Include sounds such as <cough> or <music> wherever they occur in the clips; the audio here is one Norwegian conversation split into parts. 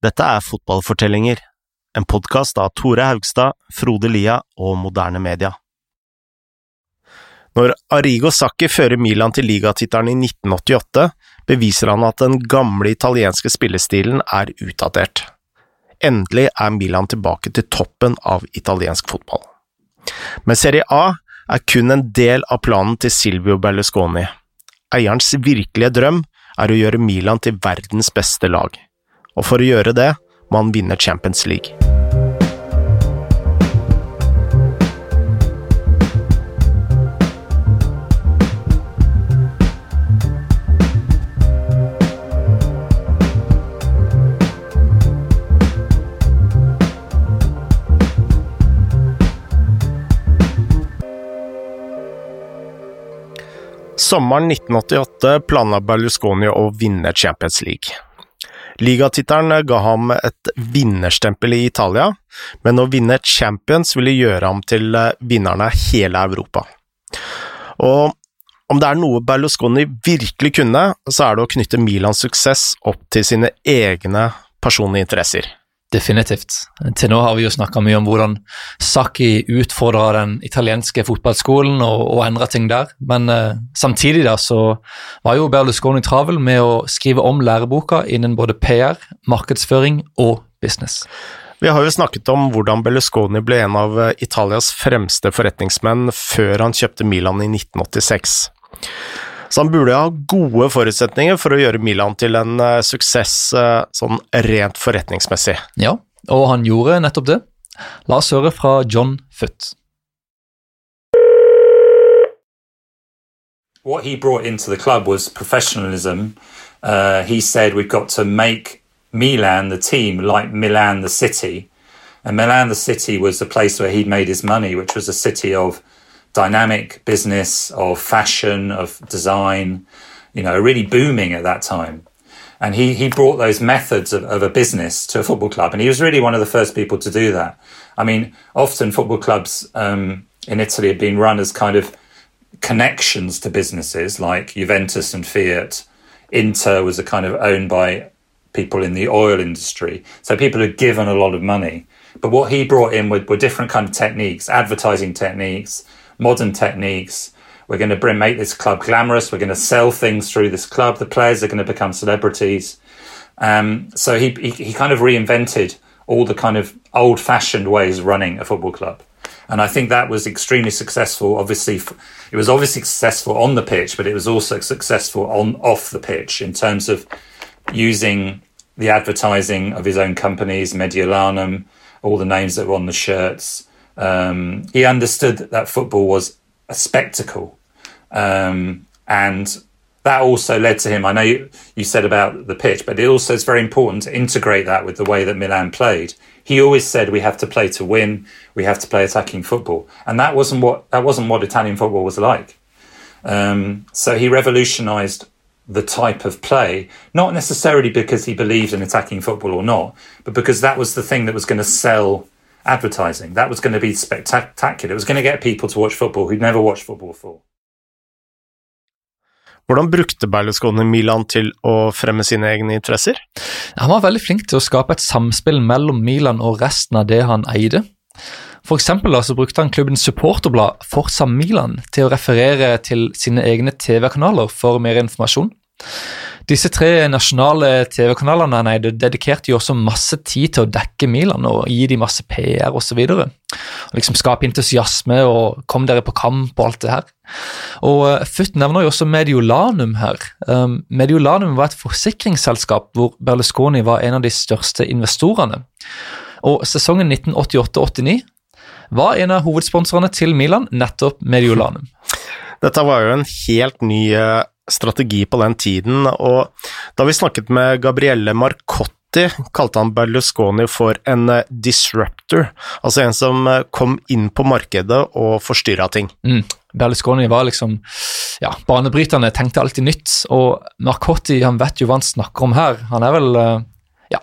Dette er Fotballfortellinger, en podkast av Tore Haugstad, Frode Lia og Moderne Media. Når Arrigo Sacchi fører Milan til ligatittelen i 1988, beviser han at den gamle italienske spillestilen er utdatert. Endelig er Milan tilbake til toppen av italiensk fotball. Men Serie A er kun en del av planen til Silvio Berlusconi. Eierens virkelige drøm er å gjøre Milan til verdens beste lag og for å gjøre det må han vinne Champions League. Sommeren 1988 planla Berlusconi å vinne Champions League. Ligatittelen ga ham et vinnerstempel i Italia, men å vinne Champions ville gjøre ham til eh, vinneren av hele Europa. Og om det er noe Berlusconi virkelig kunne, så er det å knytte Milans suksess opp til sine egne personlige interesser. Definitivt. Til nå har vi jo snakka mye om hvordan Sacchi utfordra den italienske fotballskolen og, og endra ting der, men uh, samtidig da så var jo Berlusconi travel med å skrive om læreboka innen både PR, markedsføring og business. Vi har jo snakket om hvordan Berlusconi ble en av eh, Italias fremste forretningsmenn før han kjøpte Milan i 1986. Så han burde ha gode forutsetninger for å gjøre Milan til en uh, suksess uh, sånn rent forretningsmessig. Ja, og han gjorde nettopp det. La oss høre fra John Foot. What he brought into the club was professionalism. Uh, he said we've got to make Milan, the team, like Milan, the city. And Milan, the city, was the place where he'd made his money, which was a city of dynamic business of fashion, of design, you know, really booming at that time. And he, he brought those methods of, of a business to a football club. And he was really one of the first people to do that. I mean, often football clubs um, in Italy have been run as kind of connections to businesses like Juventus and Fiat. Inter was a kind of owned by people in the oil industry. So people had given a lot of money. But what he brought in were, were different kind of techniques, advertising techniques, modern techniques. We're going to bring, make this club glamorous. We're going to sell things through this club. The players are going to become celebrities. Um, so he, he, he kind of reinvented all the kind of old fashioned ways of running a football club. And I think that was extremely successful. Obviously, it was obviously successful on the pitch, but it was also successful on off the pitch in terms of using the advertising of his own companies, Mediolanum, all the names that were on the shirts, um, he understood that football was a spectacle, um, and that also led to him. I know you, you, said about the pitch, but it also is very important to integrate that with the way that Milan played. He always said we have to play to win, we have to play attacking football, and that wasn't what that wasn't what Italian football was like. Um, so he revolutionised the type of play, not necessarily because he believed in attacking football or not, but because that was the thing that was going to sell advertising. That was going to be spectacular. It was going to get people to watch football who'd never watched football before. Hvordan brukte Berlusconi Milan til å fremme sine egne interesser? Han var veldig flink til å skape et samspill mellom Milan og resten av det han eide. For eksempel så brukte han klubbens supporterblad Forsa Milan til å referere til sine egne TV-kanaler for mer informasjon. Disse tre nasjonale TV-kanalene nei, det dedikerte jo også masse tid til å dekke Milan og gi dem masse PR osv. Liksom skape entusiasme og kom dere på kamp og alt det her. Og uh, Futt nevner jo også Mediolanum her. Um, Mediolanum var et forsikringsselskap hvor Berlusconi var en av de største investorene. Og sesongen 1988-89 var en av hovedsponsorene til Milan nettopp Mediolanum. Dette var jo en helt ny uh strategi på den tiden, og da vi snakket med Gabrielle Marcotti, kalte han Berlusconi for en eh, disruptor, altså en som eh, kom inn på markedet og forstyrra ting. Mm. Berlusconi var liksom ja, banebryterne, tenkte alltid nytt, og Marcotti han vet jo hva han snakker om her. Han er vel eh, ja,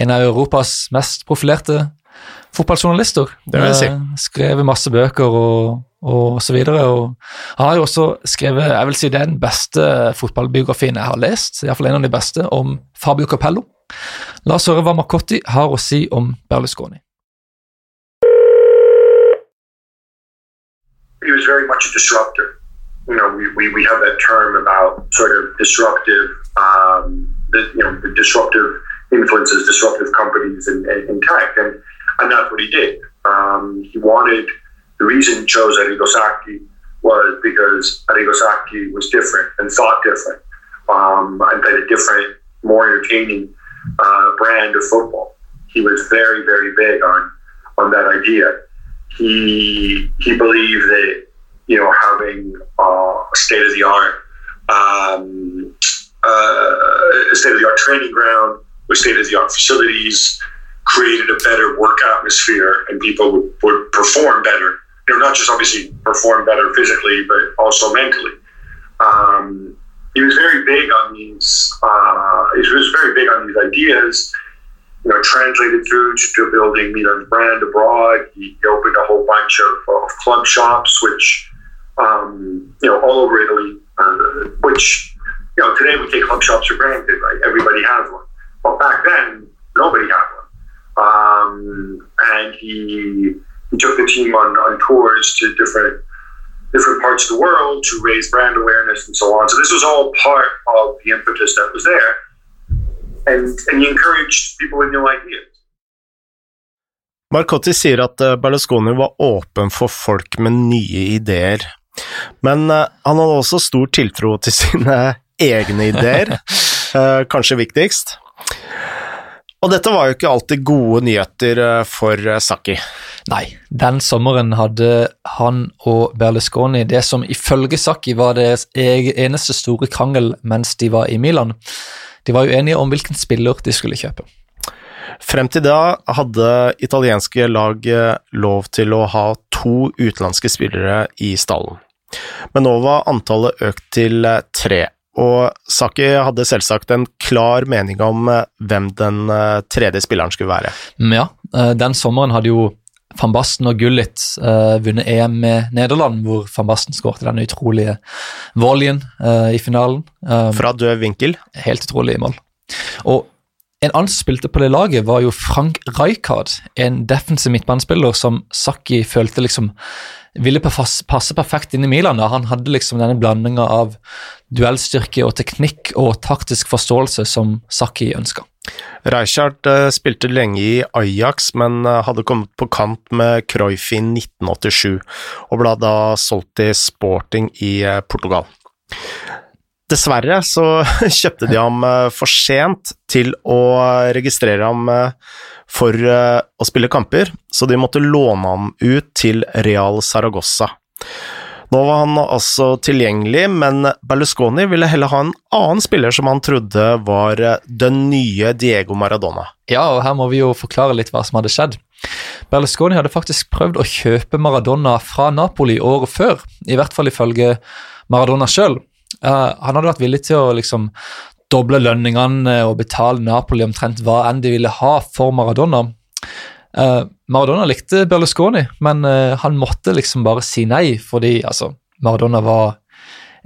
en av Europas mest profilerte fotballjournalister. Det vil jeg si. Skrevet masse bøker og og så videre. Han har jo også skrevet jeg vil si den beste fotballbiografien jeg har lest, iallfall en av de beste, om Fabio Capello. La oss høre hva Marcotti har å si om Berlusconi. He was very much a disruptor. You know, we, we, we have that term about sort of disruptive, um, the, you know, the disruptive influences, disruptive companies in, in, in tech, and and that's what he did. Um, he wanted the reason he chose Arrigo Sacchi was because Arrigo Sacchi was different and thought different um, and played a different, more entertaining uh, brand of football. He was very, very big on on that idea. He he believed that you know having uh, a state of the art um, uh, state of the art training ground with state of the art facilities created a better work atmosphere and people would, would perform better. You know, not just obviously perform better physically, but also mentally. Um, he was very big on these. Uh, he was very big on these ideas. You know, translated through to building Milan's brand abroad. He opened a whole bunch of, of club shops, which um, you know all over Italy. Uh, which you know today we take club shops for granted, right? Everybody has one. But back then, nobody had one. Um, and he, he took the team on, on tours to different different parts of the world to raise brand awareness and so on. So this was all part of the impetus that was there, and and he encouraged people with new ideas. Marcotti sier at eh, Berlusconi var åpen for folk med nye ideer, men eh, han hadde også stor tiltro til sine egne ideer, <laughs> eh, kanskje viktigst. Og dette var jo ikke alltid gode nyheter for Sacchi. Nei, den sommeren hadde han og Berlusconi det som ifølge Sacchi var deres eneste store krangel mens de var i Milan. De var jo enige om hvilken spiller de skulle kjøpe. Frem til da hadde italienske lag lov til å ha to utenlandske spillere i stallen, men nå var antallet økt til tre. Og Saki hadde selvsagt en klar mening om hvem den tredje spilleren skulle være. Ja, den sommeren hadde jo van Basten og Gullit vunnet EM med Nederland, hvor van Basten skårte den utrolige volleyen i finalen. Fra død vinkel? Helt utrolig mål. Og en annen som spilte på det laget, var jo Frank Rijkaard, en defensiv midtbanespiller som Sakki følte liksom ville passe perfekt inn i Milan. Da. Han hadde liksom denne blandinga av duellstyrke og teknikk og taktisk forståelse som Sakki ønska. Rijkaard uh, spilte lenge i Ajax, men uh, hadde kommet på kant med Cruyff i 1987, og ble da solgt til Sporting i uh, Portugal. Dessverre så <laughs> kjøpte de ham for sent til å registrere ham for å spille kamper, så de måtte låne ham ut til Real Saragossa. Nå var han altså tilgjengelig, men Berlusconi ville heller ha en annen spiller som han trodde var den nye Diego Maradona. Ja, og her må vi jo forklare litt hva som hadde skjedd. Berlusconi hadde faktisk prøvd å kjøpe Maradona fra Napoli året før, i hvert fall ifølge Maradona sjøl. Uh, eh, han hadde vært villig til å liksom doble lønningene og betale Napoli omtrent hva enn de ville ha for Maradona. Uh, Maradona likte Berlusconi, men uh, han måtte liksom bare si nei, fordi altså, Maradona var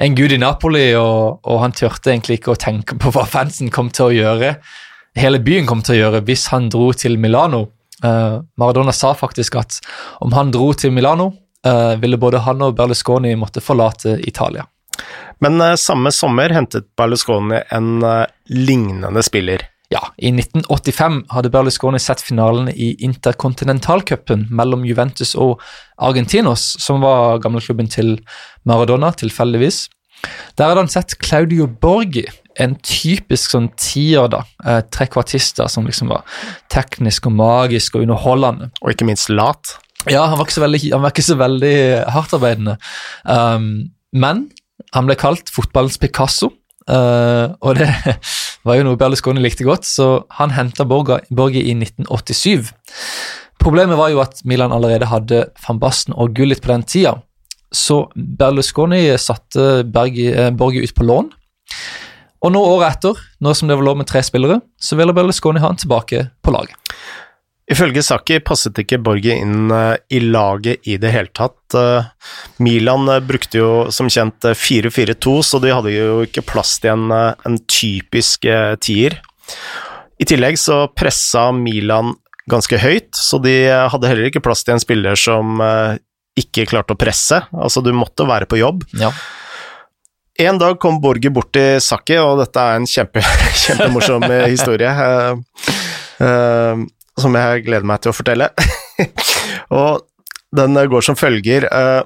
en gud i Napoli, og, og, han turte egentlig ikke å tenke på hva fansen kom til å gjøre, hele byen kom til å gjøre, hvis han dro til Milano. Uh, Maradona sa faktisk at om han dro til Milano, ville både han og Berlusconi måtte forlate Italia. Men samme sommer hentet Berlusconi en lignende spiller. Ja, I 1985 hadde Berlusconi sett finalen i interkontinentalcupen mellom Juventus og Argentinos, som var gamleklubben til Maradona, tilfeldigvis. Der hadde han sett Claudio Borgi, en typisk sånn tier, da. Eh, trekvartister som liksom var teknisk og magisk og underholdende. Og ikke minst lat. Ja, han var ikke så veldig, var ikke så veldig hardtarbeidende. Um, men han ble kalt fotballens Picasso. Uh, og det <laughs> var jo noe Berlusconi likte godt, så han henta Borgi i 1987. Problemet var jo at Milan allerede hadde van Basten og Gullit på den tida, så Berlusconi satte Bergi, eh, Borgi ut på lån. Og nå året etter, nå som det var lov med tre spillere, så ville Berlusconi ha han tilbake på laget. Ifølge Saki passet ikke Borgi inn eh, i laget i det hele tatt. Eh, Milan eh, brukte jo som kjent 4-4-2, så de hadde jo ikke plass til en, en typisk tier. I tillegg så pressa Milan ganske høyt, så de hadde heller ikke plass til en spiller som ikke klarte å presse. Altså, du måtte være på jobb. Ja. En dag kom Borger bort til Saki, og dette er en kjempe, <laughs> kjempemorsom historie. Eh, eh, som jeg gleder meg til å fortelle. <laughs> og den går som følger. eh,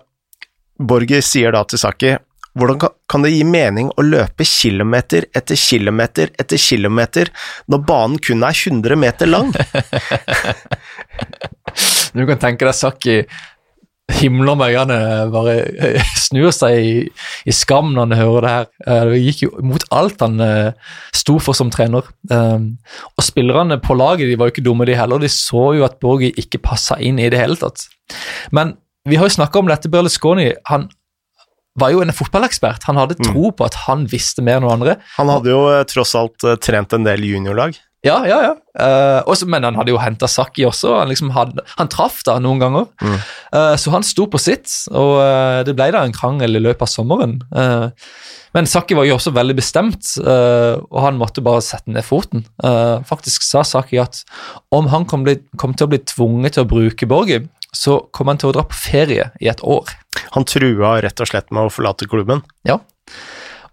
Borger sier da til Saki hvordan kan det gi mening å løpe kilometer etter kilometer etter kilometer når banen kun er 100 meter lang? <laughs> Du kan tenke deg Saki himler med øynene, bare eh, snur seg i, i skam når han hører det her. Eh, Det gikk jo mot alt han eh, sto for som trener. Og spillerne på laget de var jo ikke dumme, de heller. De så jo at Borgi ikke passa inn i det hele tatt. Men vi har jo snakka om dette. Berlusconi han var jo en fotballekspert. Han hadde tro på at han visste mer enn noen andre. Han hadde jo tross alt trent en del juniorlag. Ja, ja, ja. Uh, også, men han hadde jo henta Saki også. Han, liksom hadde, han traff da noen ganger. Eh, så han sto på sitt, og uh, det ble da en krangel i løpet av sommeren. Men Saki var jo også veldig bestemt, og han måtte bare sette ned foten. Faktisk sa Saki at om han kom, bli, kom til å bli tvunget til å bruke Borgi, så kom han til å dra på ferie i et år. Han trua rett og slett med å forlate klubben. Ja.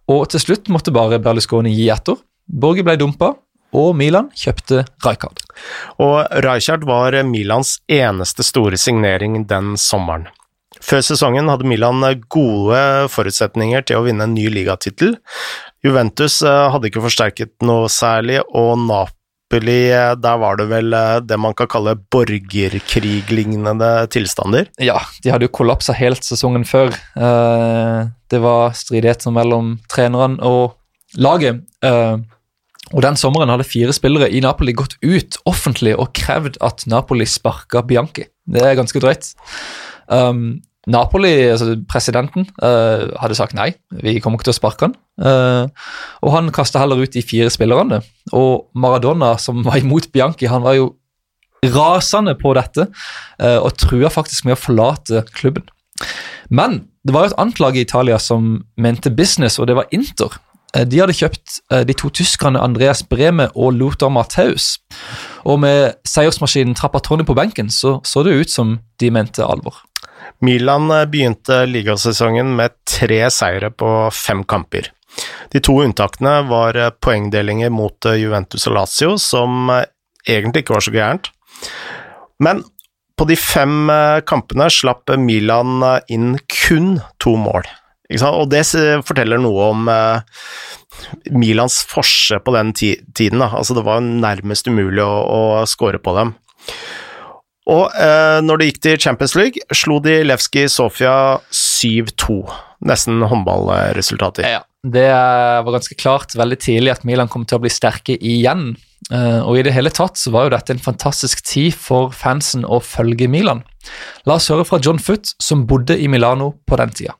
Og til slutt måtte bare Berlusconi gi etter. Borgi ble dumpa, og Milan kjøpte Rijkaard. Og Rijkaard var Milans eneste store signering den sommeren. Før sesongen hadde Milan gode forutsetninger til å vinne en ny ligatittel. Juventus eh, hadde ikke forsterket noe særlig, og Napoli, eh, der var det vel eh, det man kan kalle borgerkriglignende tilstander. Ja, de hadde jo kollapsa helt sesongen før. Det var stridigheter mellom treneren og laget. Og Den sommeren hadde fire spillere i Napoli gått ut offentlig og krevd at Napoli sparka Bianchi. Det er ganske drøyt. Um, Napoli, altså presidenten, uh, hadde sagt nei, vi kommer ikke til å sparke han. Uh, og han kasta heller ut de fire spillerne. Og Maradona, som var imot Bianchi, han var jo rasende på dette uh, og trua faktisk med å forlate klubben. Men det var jo et annet lag i Italia som mente business, og det var Inter. Eh, De hadde kjøpt eh, de to tyskerne Andreas Breme og Lothar Matthaus. Og med seiersmaskinen Trappatoni på benken så så det ut som de mente alvor. Milan eh, begynte ligasesongen med tre seire på fem kamper. De to unntakene var poengdelinger mot Juventus og Lazio, som egentlig ikke var så gærent. Men på de fem kampene slapp Milan inn kun to mål. Og det forteller noe om eh, Milans forse på den tiden. Da. Altså, det var nærmest umulig å, å score på dem. Og eh, når det gikk til Champions League, slo de Levski Sofia 7-2. Nesten håndballresultater. Ja, Det eh, var ganske klart veldig tidlig at Milan kom til å bli sterke igjen. Uh, og i det hele tatt så var jo dette en fantastisk tid for fansen å følge Milan. La oss høre fra John Foot, som bodde i Milano på den tida.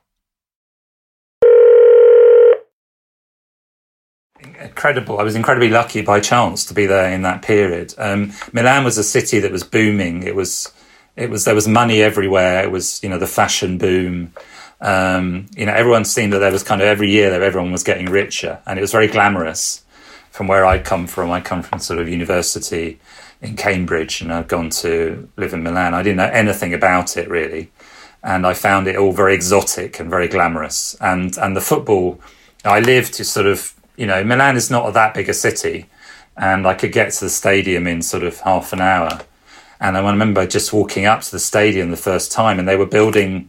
Incredible. I was incredibly lucky by chance to be there in that period. Um, Milan was a city that was booming. It was, it was there was money everywhere. It was you know the fashion boom. Um, you know everyone seemed that there was kind of every year that everyone was getting richer, and it was very glamorous. From where I'd come from, I come from sort of university in Cambridge, and I've gone to live in Milan. I didn't know anything about it really, and I found it all very exotic and very glamorous. And and the football, I lived to sort of you know Milan is not that big a city, and I could get to the stadium in sort of half an hour. And I remember just walking up to the stadium the first time, and they were building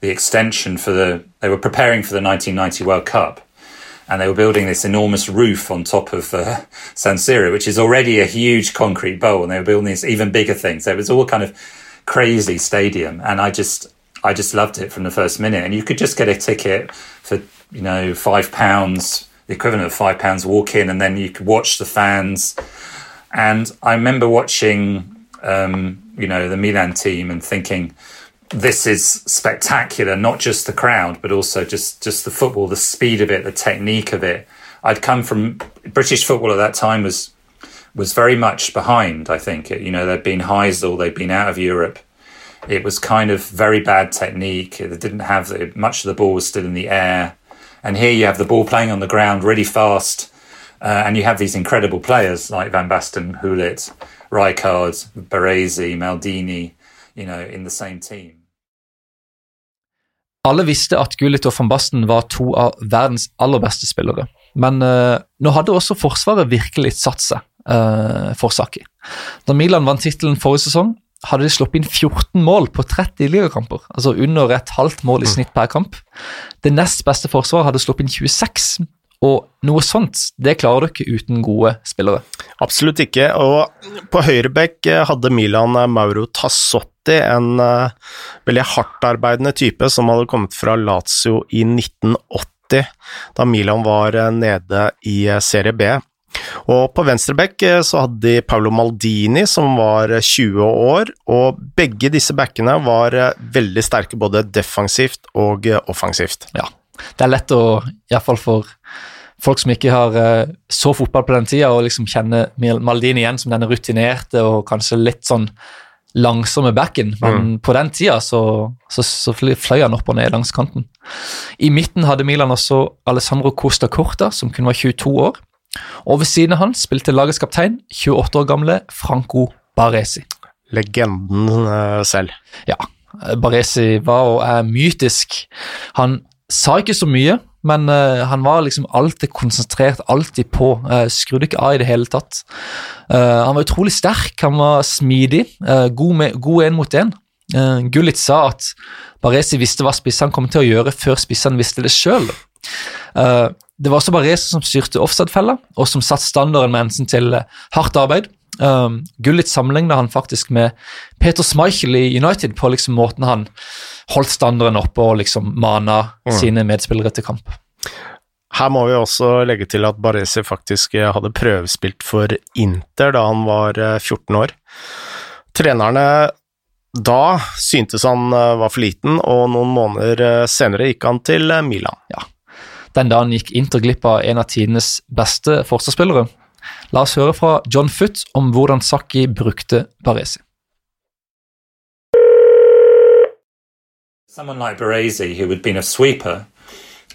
the extension for the. They were preparing for the 1990 World Cup, and they were building this enormous roof on top of uh, <laughs> San Siro, which is already a huge concrete bowl, and they were building this even bigger thing. So it was all kind of crazy stadium, and I just I just loved it from the first minute. And you could just get a ticket for you know five pounds, the equivalent of five pounds, walk in, and then you could watch the fans. And I remember watching, um, you know, the Milan team and thinking, this is spectacular. Not just the crowd, but also just just the football, the speed of it, the technique of it. I'd come from British football at that time was was very much behind. I think you know they'd been Heysel, they'd been out of Europe. It was kind of very bad technique. It didn't have much of the ball was still in the air, and here you have the ball playing on the ground really fast. Uh, and you have these incredible players like Van Basten, Hulit, Rijkaard, Baresi, Maldini, you know, in the same team. Alle visste at Gullit og van Basten var to av verdens aller beste spillere. Men uh, nå hadde også Forsvaret virkelig satt seg uh, for Saki. Da Milan vant tittelen forrige sesong, hadde de sluppet inn 14 mål på 30 ligakamper. Altså under et halvt mål i snitt per kamp. Det nest beste forsvaret hadde sluppet inn 26, og noe sånt det klarer du ikke uten gode spillere. Absolutt ikke. Og på høyrebekk hadde Milan Mauro Tassotti, en uh, veldig hardtarbeidende type som hadde kommet fra Lazio i 1980, da Milan var nede i Serie B. Og på venstreback så hadde de Paolo Maldini, som var 20 år, og begge disse backene var veldig sterke både defensivt og offensivt. Ja, det er lett å, iallfall for folk som ikke har så fotball på den tida, og liksom kjenner Maldini igjen som denne rutinerte og kanskje litt sånn langsomme backen, men mm. på den tida så, så, så, fløy han opp og ned langs kanten. I midten hadde Milan også Alessandro Costa Corta, som kun var 22 år. Og ved siden av han spilte lagets kaptein, 28 år gamle Franco Baresi. Legenden uh, selv. Ja. Baresi var og er mytisk. Han sa ikke så mye, men uh, han var liksom alltid konsentrert, alltid på. Uh, skrudde ikke av i det hele tatt. Uh, han var utrolig sterk, han var smidig, god, med, god en mot en. Uh, Gullit sa at Baresi visste hva spissene kom til å gjøre før spissene visste det sjøl. Det var også Baresi som styrte offside-fella, og som satte standarden med hensyn til hardt arbeid. Um, Gullit sammenligna han faktisk med Peter Schmeichel i United på liksom måten han holdt standarden oppe og liksom mana mm. sine medspillere til kamp. Her må vi også legge til at Baresi faktisk hadde prøvespilt for Inter da han var 14 eh, år. Trenerne da syntes han eh, var for liten, og noen måneder eh, senere gikk han til Milan. Ja. Den dagen gikk Inter glipp av en av tidenes beste forsvarsspillere. La oss høre fra John om hvordan Sakki brukte Baresi. Someone like Baresi, who had been a sweeper,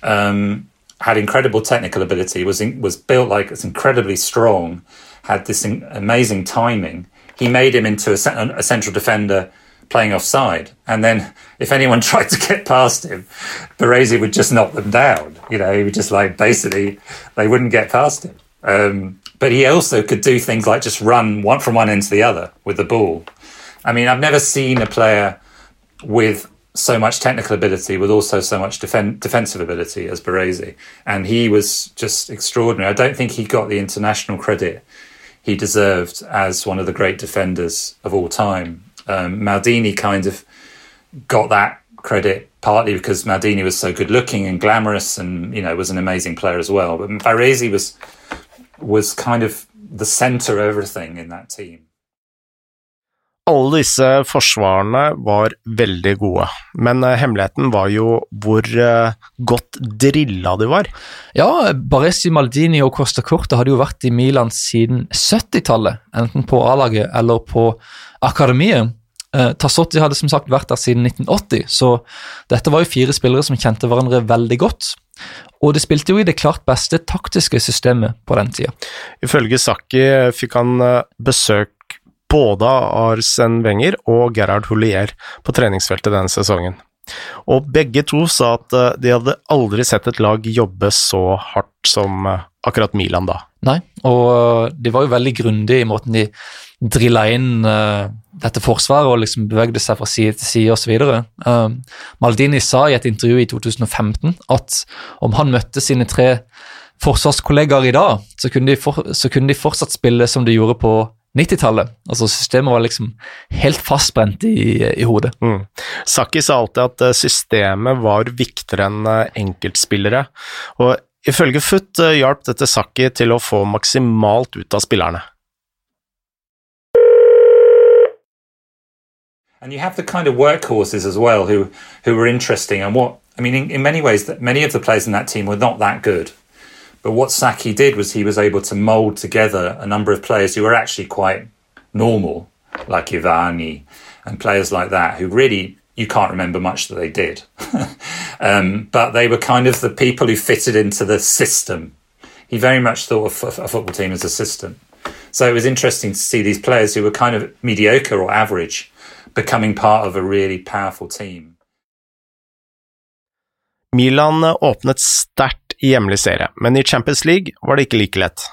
um, had incredible technical ability, was in, was built like it's incredibly strong, had this in, amazing timing. He made him into a, a, central defender playing offside, and then if anyone <laughs> tried to get past him, Baresi would just knock them down. You know, he would just like basically they wouldn't get past him. Um, but he also could do things like just run one from one end to the other with the ball. I mean, I've never seen a player with so much technical ability with also so much defen- defensive ability as Baresi, and he was just extraordinary. I don't think he got the international credit he deserved as one of the great defenders of all time. Um, Maldini kind of got that credit partly because Maldini was so good looking and glamorous, and you know was an amazing player as well. But Baresi was was kind of the center of everything in that team. Alle disse forsvarene var veldig gode, men eh, hemmeligheten var jo hvor eh, godt drilla de var. Ja, Baresi Maldini og Costa Corte hadde jo vært i Milan siden 70-tallet, enten på A-laget eller på akademiet. Eh, Tassotti hadde som sagt vært der siden 1980, så dette var jo fire spillere som kjente hverandre veldig godt. Og de spilte jo i det klart beste taktiske systemet på den tida. Ifølge Sakki fikk han besøk både Arsen Wenger og Gerhard Houllier på treningsfeltet denne sesongen. Og begge to sa at eh, de hadde aldri sett et lag jobbe så hardt som eh, akkurat Milan da. Nei, og eh, de var jo veldig grundige i måten de drilla inn uh, dette forsvaret og liksom bevegde seg fra side til side osv. Uh, Maldini sa i et intervju i 2015 at om han møtte sine tre forsvarskollegaer i dag, så kunne, de for, så kunne de fortsatt spille som de gjorde på 90-tallet. Altså Systemet var liksom helt fastbrent i, i hodet. Mm. Saki sa alltid at eh, systemet var viktigere enn eh, enkeltspillere. Og ifølge Foot eh, hjalp dette Saki til å få maksimalt ut av spillerne. And you have the kind of workhorses as well who who were interesting and what I mean in, in many ways that many of the players in that team were not that good. But what Saki did was he was able to mold together a number of players who were actually quite normal, like Ivani and players like that, who really you can't remember much that they did. <laughs> um, but they were kind of the people who fitted into the system. he very much thought of a football team as a system. So it was interesting to see these players who were kind of mediocre or average becoming part of a really powerful team. Milan åpnet sterkt i hjemlig serie, men i Champions League var det ikke like lett.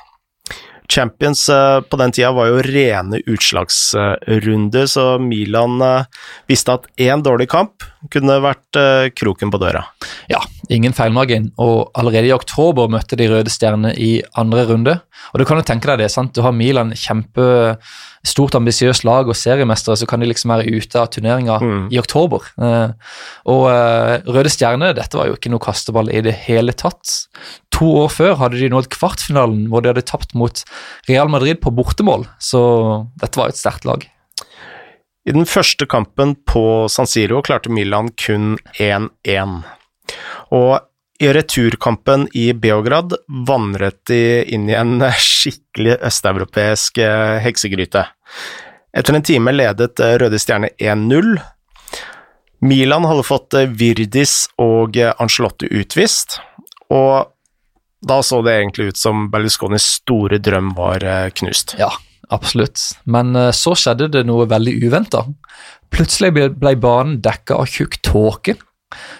Champions eh, på den tida var jo rene utslagsrunder, så Milan eh, visste at én dårlig kamp kunne vært uh, kroken på døra. Ja, ingen feilmargin, og allerede i oktober møtte de røde stjernene i andre runde. Og du kan jo tenke deg det, sant? du har Milan kjempe stort, ambisiøst lag og seriemestere, så kan de liksom være ute av turneringa mm. i oktober. Uh, og uh, Røde Stjerne, dette var jo ikke noe kasteball i det hele tatt. To år før hadde de nådd kvartfinalen, hvor de hadde tapt mot Real Madrid på bortemål, så dette var et sterkt lag. I den første kampen på San Siro klarte Milan kun 1-1. Og i returkampen i Beograd vandret de inn i en skikkelig østeuropeisk eh, heksegryte. Etter en time ledet eh, Røde Stjerne 1-0. Milan hadde fått eh, Virdis og Angelotti utvist, og da så det egentlig ut som Berlusconis store drøm var knust. Ja, absolutt. Men så skjedde det noe veldig uventa. Plutselig ble banen dekka av tjukk tåke.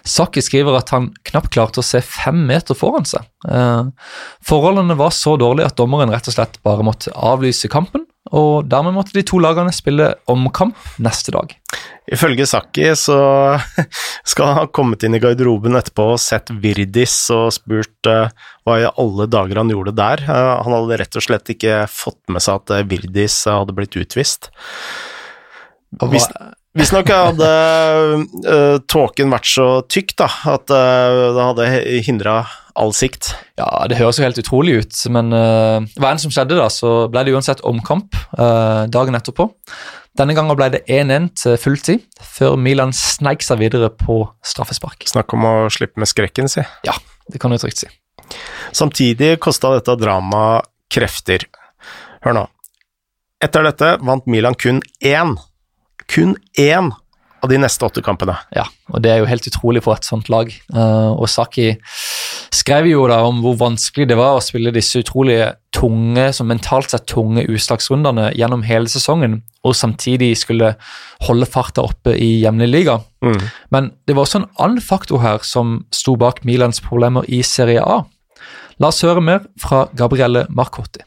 Saki skriver at han knapt klarte å se fem meter foran seg. Eh, forholdene var så dårlige at dommeren rett og slett bare måtte avlyse kampen, og dermed måtte de to lagene spille omkamp neste dag. Ifølge Saki så <laughs> skal han ha kommet inn i garderoben etterpå og sett Virdis og spurt uh, hva i alle dager han gjorde der. Uh, han hadde rett og slett ikke fått med seg at Virdis hadde blitt utvist. Hvis, Visstnok hadde uh, tåken vært så tykk da, at uh, det hadde hindra all sikt. Ja, det høres jo helt utrolig ut, men uh, hva enn som skjedde, da, så ble det uansett omkamp uh, dagen etterpå. Denne gangen ble det 1-1 til fulltid, før Milan sneik seg videre på straffespark. Snakk om å slippe med skrekken, si. Ja, det kan du trygt si. Samtidig kosta dette dramaet krefter. Hør nå. Etter dette vant Milan kun én kun én av de neste åtte kampene. Ja, og det er jo helt utrolig for et sånt lag. Uh, og Saki skrev jo da om hvor vanskelig det var å spille disse utrolig tunge, som mentalt sett tunge utslagsrundene gjennom hele sesongen, og samtidig skulle holde farta oppe i hjemlig liga. Mm. Men det var også en annen faktor her som sto bak Milans problemer i Serie A. La oss høre mer fra Gabrielle Marcotti.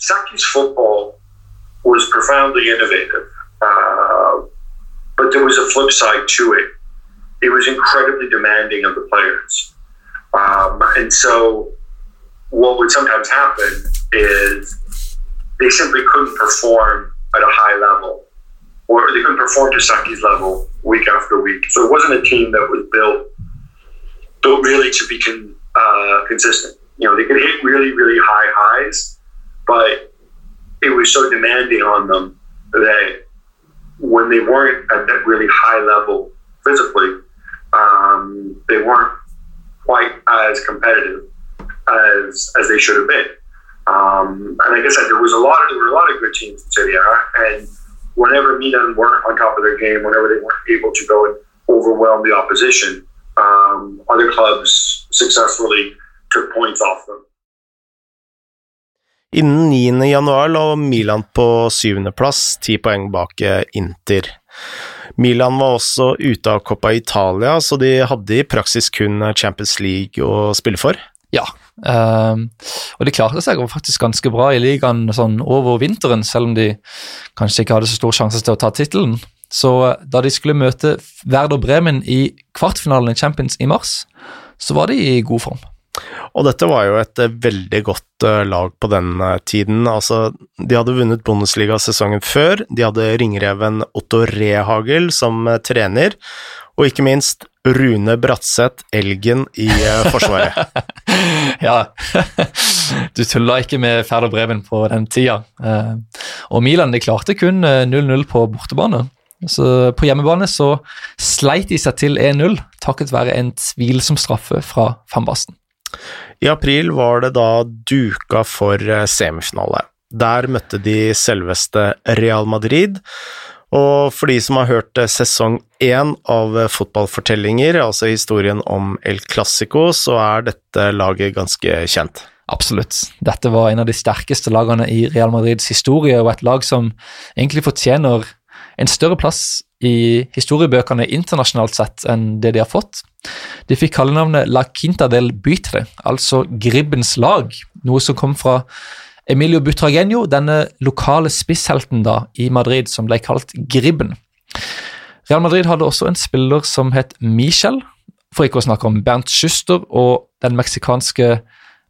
Saki's football was profoundly innovative, uh, but there was a flip side to it. It was incredibly demanding of the players. Um, and so, what would sometimes happen is they simply couldn't perform at a high level, or they couldn't perform to Saki's level week after week. So, it wasn't a team that was built built really to be con, uh, consistent. You know, they could hit really, really high highs, but it was so demanding on them that when they weren't at that really high level physically, um, they weren't quite as competitive as as they should have been. Um, and like I said, there was a lot of there were a lot of good teams in Serie A, and whenever Milan weren't on top of their game, whenever they weren't able to go and overwhelm the opposition, um, other clubs successfully took points off them. Innen 9. januar lå Milan på syvendeplass, ti poeng bak eh, Inter. Milan var også ute av Coppa Italia, så de hadde i praksis kun Champions League å spille for. Ja, um, og de klarte seg faktisk ganske bra i ligaen sånn over vinteren, selv om de kanskje ikke hadde så stor sjanse til å ta tittelen. Så eh, da de skulle møte Werder Bremen i kvartfinalen i Champions i mars, så var de i god form. Og dette var jo et eh, veldig godt eh, lag på den eh, tiden. Altså, de hadde vunnet Bundesliga sesongen før, de hadde ringreven Otto Rehagel som trener, og ikke minst Rune Bratseth, elgen i Forsvaret. <laughs> ja, du tulla ikke med Ferd og Breven på den tida. Og Milan de klarte kun 0-0 på bortebane. Så på hjemmebane så sleit de seg til 1-0 takket være en tvilsom straffe fra Van. I april var det da duka for eh, semifinale. Der møtte de selveste Real Madrid, Og for de som har hørt eh, sesong én av eh, Fotballfortellinger, altså historien om El Clásico, så er dette laget ganske kjent. Absolutt. Dette var en av de sterkeste lagene i Real Madrids historie, og et lag som egentlig fortjener en større plass i historiebøkene internasjonalt sett enn det de har fått. De fikk kallenavnet La Quinta del Bytre, altså Gribbens lag, noe som kom fra Emilio Butragenio, denne lokale spisshelten da i Madrid, som ble kalt Gribben. Real Madrid hadde også en spiller som het Michel, for ikke å snakke om Bernt Schuster og den meksikanske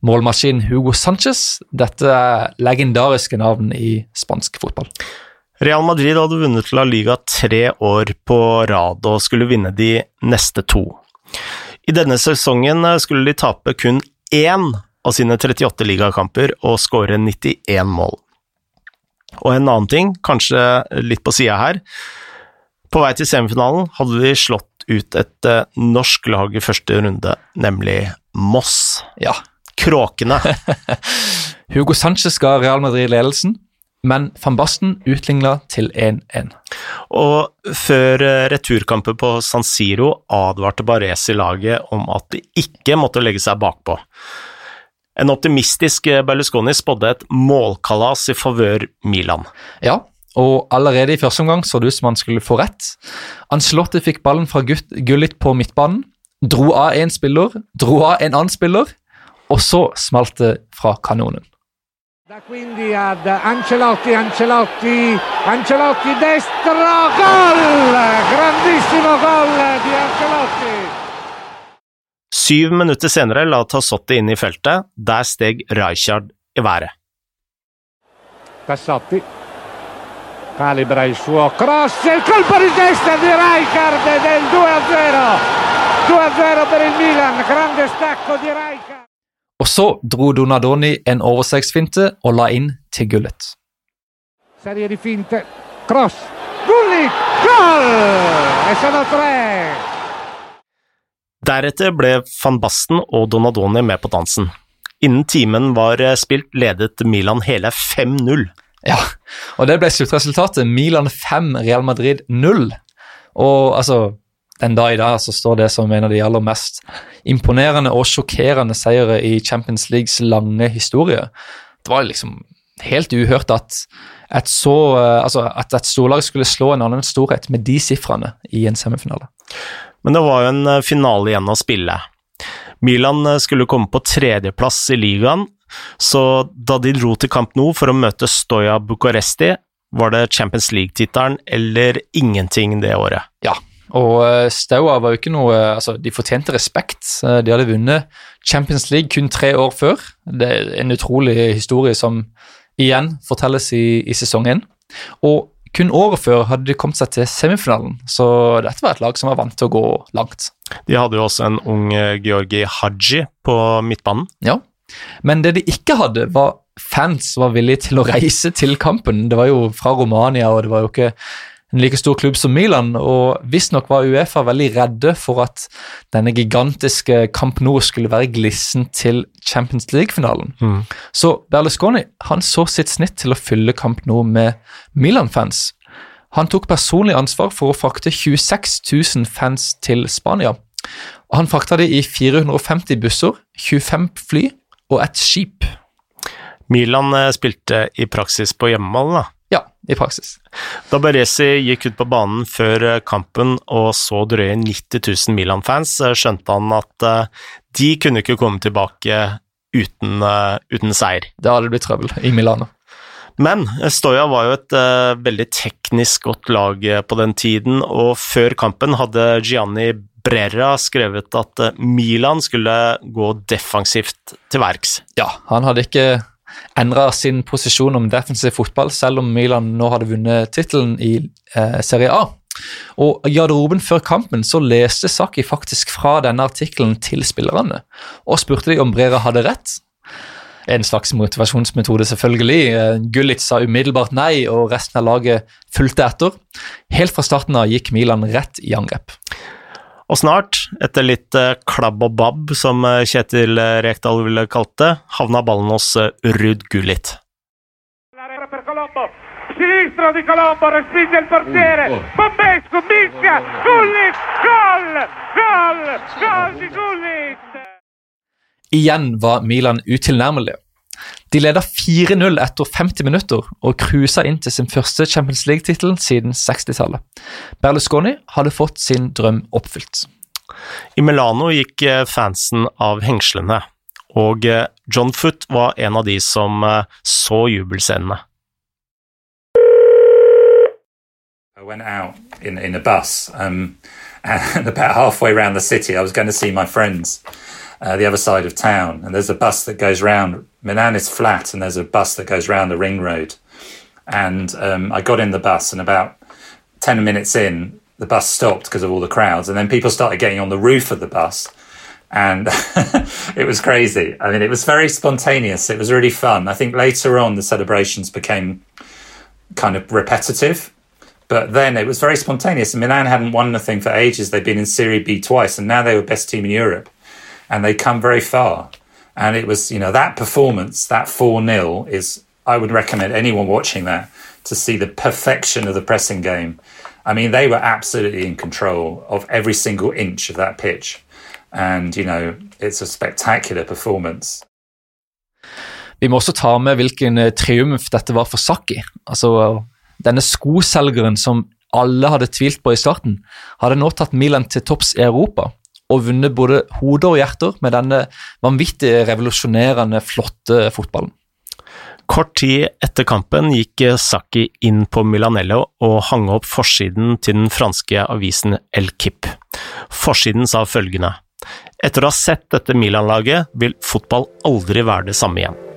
målmaskinen Hugo Sanchez. Dette er legendariske navn i spansk fotball. Real Madrid hadde vunnet La Liga tre år på rad og skulle vinne de neste to. I denne sesongen skulle de tape kun én av sine 38 ligakamper og skåre 91 mål. Og en annen ting, kanskje litt på sida her. På vei til semifinalen hadde de slått ut et uh, norsk lag i første runde, nemlig Moss. Ja. Kråkene. <laughs> Hugo Sanchez ga Real Madrid ledelsen, men van Basten utligna til 1-1. Og før uh, returkampen på San Siro advarte Baresi-laget om at de ikke måtte legge seg bakpå. En optimistisk Berlusconi spådde et målkalas i favør Milan. Ja, og allerede i første omgang så det ut som han skulle få rett. Ancelotti fikk ballen fra Gullit på midtbanen, dro av én spiller, dro av en annen spiller, og så smalt det fra kanonen. Da quindi ad Ancelotti, Ancelotti, Ancelotti destra, gol! Grandissimo gol di Ancelotti! Syv minutter senere la Tassotti inn i feltet. Der steg Rijkaard i været. Tassotti calibra il suo cross, il colpo di testa di Rijkaard del 2-0. 2-0 per il Milan, grande stacco di Rijkaard. Og så dro Donadoni en overstegsfinte og la inn til Gullet. Serie di finte, cross, Gullit, Goal! E sono tre. Deretter ble van Basten og Donadoni med på dansen. Innen timen var spilt ledet Milan hele 5-0. Ja, og det ble sluttresultatet. Milan 5, Real Madrid 0. Og altså, den dag i dag så står det som en av de aller mest imponerende og sjokkerende seire i Champions Leagues lange historie. Det var liksom helt uhørt at et, så, altså at et storlag skulle slå en annen storhet med de sifrene i en semifinale. Men det var jo en finale igjen å spille. Milan skulle komme på tredjeplass i ligaen, så da de dro til Camp Nou for å møte Stoja Bucuresti, var det Champions League-tittelen eller ingenting det året. Ja, og Staua var jo ikke noe Altså, de fortjente respekt. De hadde vunnet Champions League kun tre år før. Det er en utrolig historie som igjen fortelles i, i sesong én. Og kun året før hadde de kommet seg til semifinalen, så dette var et lag som var vant til å gå langt. De hadde jo også en ung Georgi Haji på midtbanen. Ja, men det de ikke hadde, var fans som var villige til å reise til kampen. Det var jo fra Romania, og det var jo ikke en like stor klubb som Milan, og visstnok var Uefa veldig redde for at denne gigantiske Camp Nou skulle være glissen til Champions League-finalen. Mm. Så Berlusconi han så sitt snitt til å fylle Camp Nou med Milan-fans. Han tok personlig ansvar for å frakte 26 000 fans til Spania. Og han frakta de i 450 busser, 25 fly og et skip. Milan spilte i praksis på hjemmeball, da. Ja, i praksis. Da Baresi gikk ut på banen før kampen og så drøye 90 000 Milan-fans, skjønte han at de kunne ikke komme tilbake uten, uten seier. Det hadde blitt trøbbel i Milano. Men Stoja var jo et uh, veldig teknisk godt lag på den tiden, og før kampen hadde Gianni Brera skrevet at Milan skulle gå defensivt til verks. Ja, han hadde ikke endra sin posisjon om defensiv fotball, selv om Milan nå hadde vunnet tittelen i eh, Serie A. Og I garderoben før kampen så leste Saki faktisk fra denne artikkelen til spillerne, og spurte de om Brera hadde rett. En slags motivasjonsmetode, selvfølgelig. Gullit sa umiddelbart nei, og resten av laget fulgte etter. Helt fra starten av gikk Milan rett i angrep. Og snart, etter litt klabb og babb, som Kjetil Rekdal ville kalt det, havna ballen hos Ruud Gullit. Gullit! Igjen var Milan utilnærmelige. De leda 4-0 etter 50 minutter og cruisa inn til sin første Champions League-tittel siden 60-tallet. Berlusconi hadde fått sin drøm oppfylt. I Milano gikk eh, fansen av hengslene, og eh, John Foot var en av de som eh, så jubelscenene. I went out in, in a bus, um, and <laughs> about halfway around the city, I was going to see my friends uh, the other side of town. And there's a bus that goes round. Milan is flat, and there's a bus that goes round the ring road. And um, I got in the bus, and about 10 minutes in, the bus stopped because of all the crowds. And then people started getting on the roof of the bus. And <laughs> it was crazy. I mean, it was very spontaneous. It was really fun. I think later on, the celebrations became kind of repetitive. But then it was very spontaneous. And Milan hadn't won nothing for ages. They'd been in Serie B twice, and now they were best team in Europe. And they'd come very far. And it was, you know, that performance, that 4 0 is, I would recommend anyone watching that to see the perfection of the pressing game. I mean, they were absolutely in control of every single inch of that pitch. And, you know, it's a spectacular performance. Vi må også ta med hvilken eh, triumf dette var for Saki. Altså, Denne skoselgeren som alle hadde tvilt på i starten, hadde nå tatt Milan til topps i Europa og vunnet både hoder og hjerter med denne vanvittig revolusjonerende, flotte fotballen. Kort tid etter kampen gikk Saki inn på Milanello og hang opp forsiden til den franske avisen El Kip. Forsiden sa følgende Etter å ha sett dette Milan-laget vil fotball aldri være det samme igjen.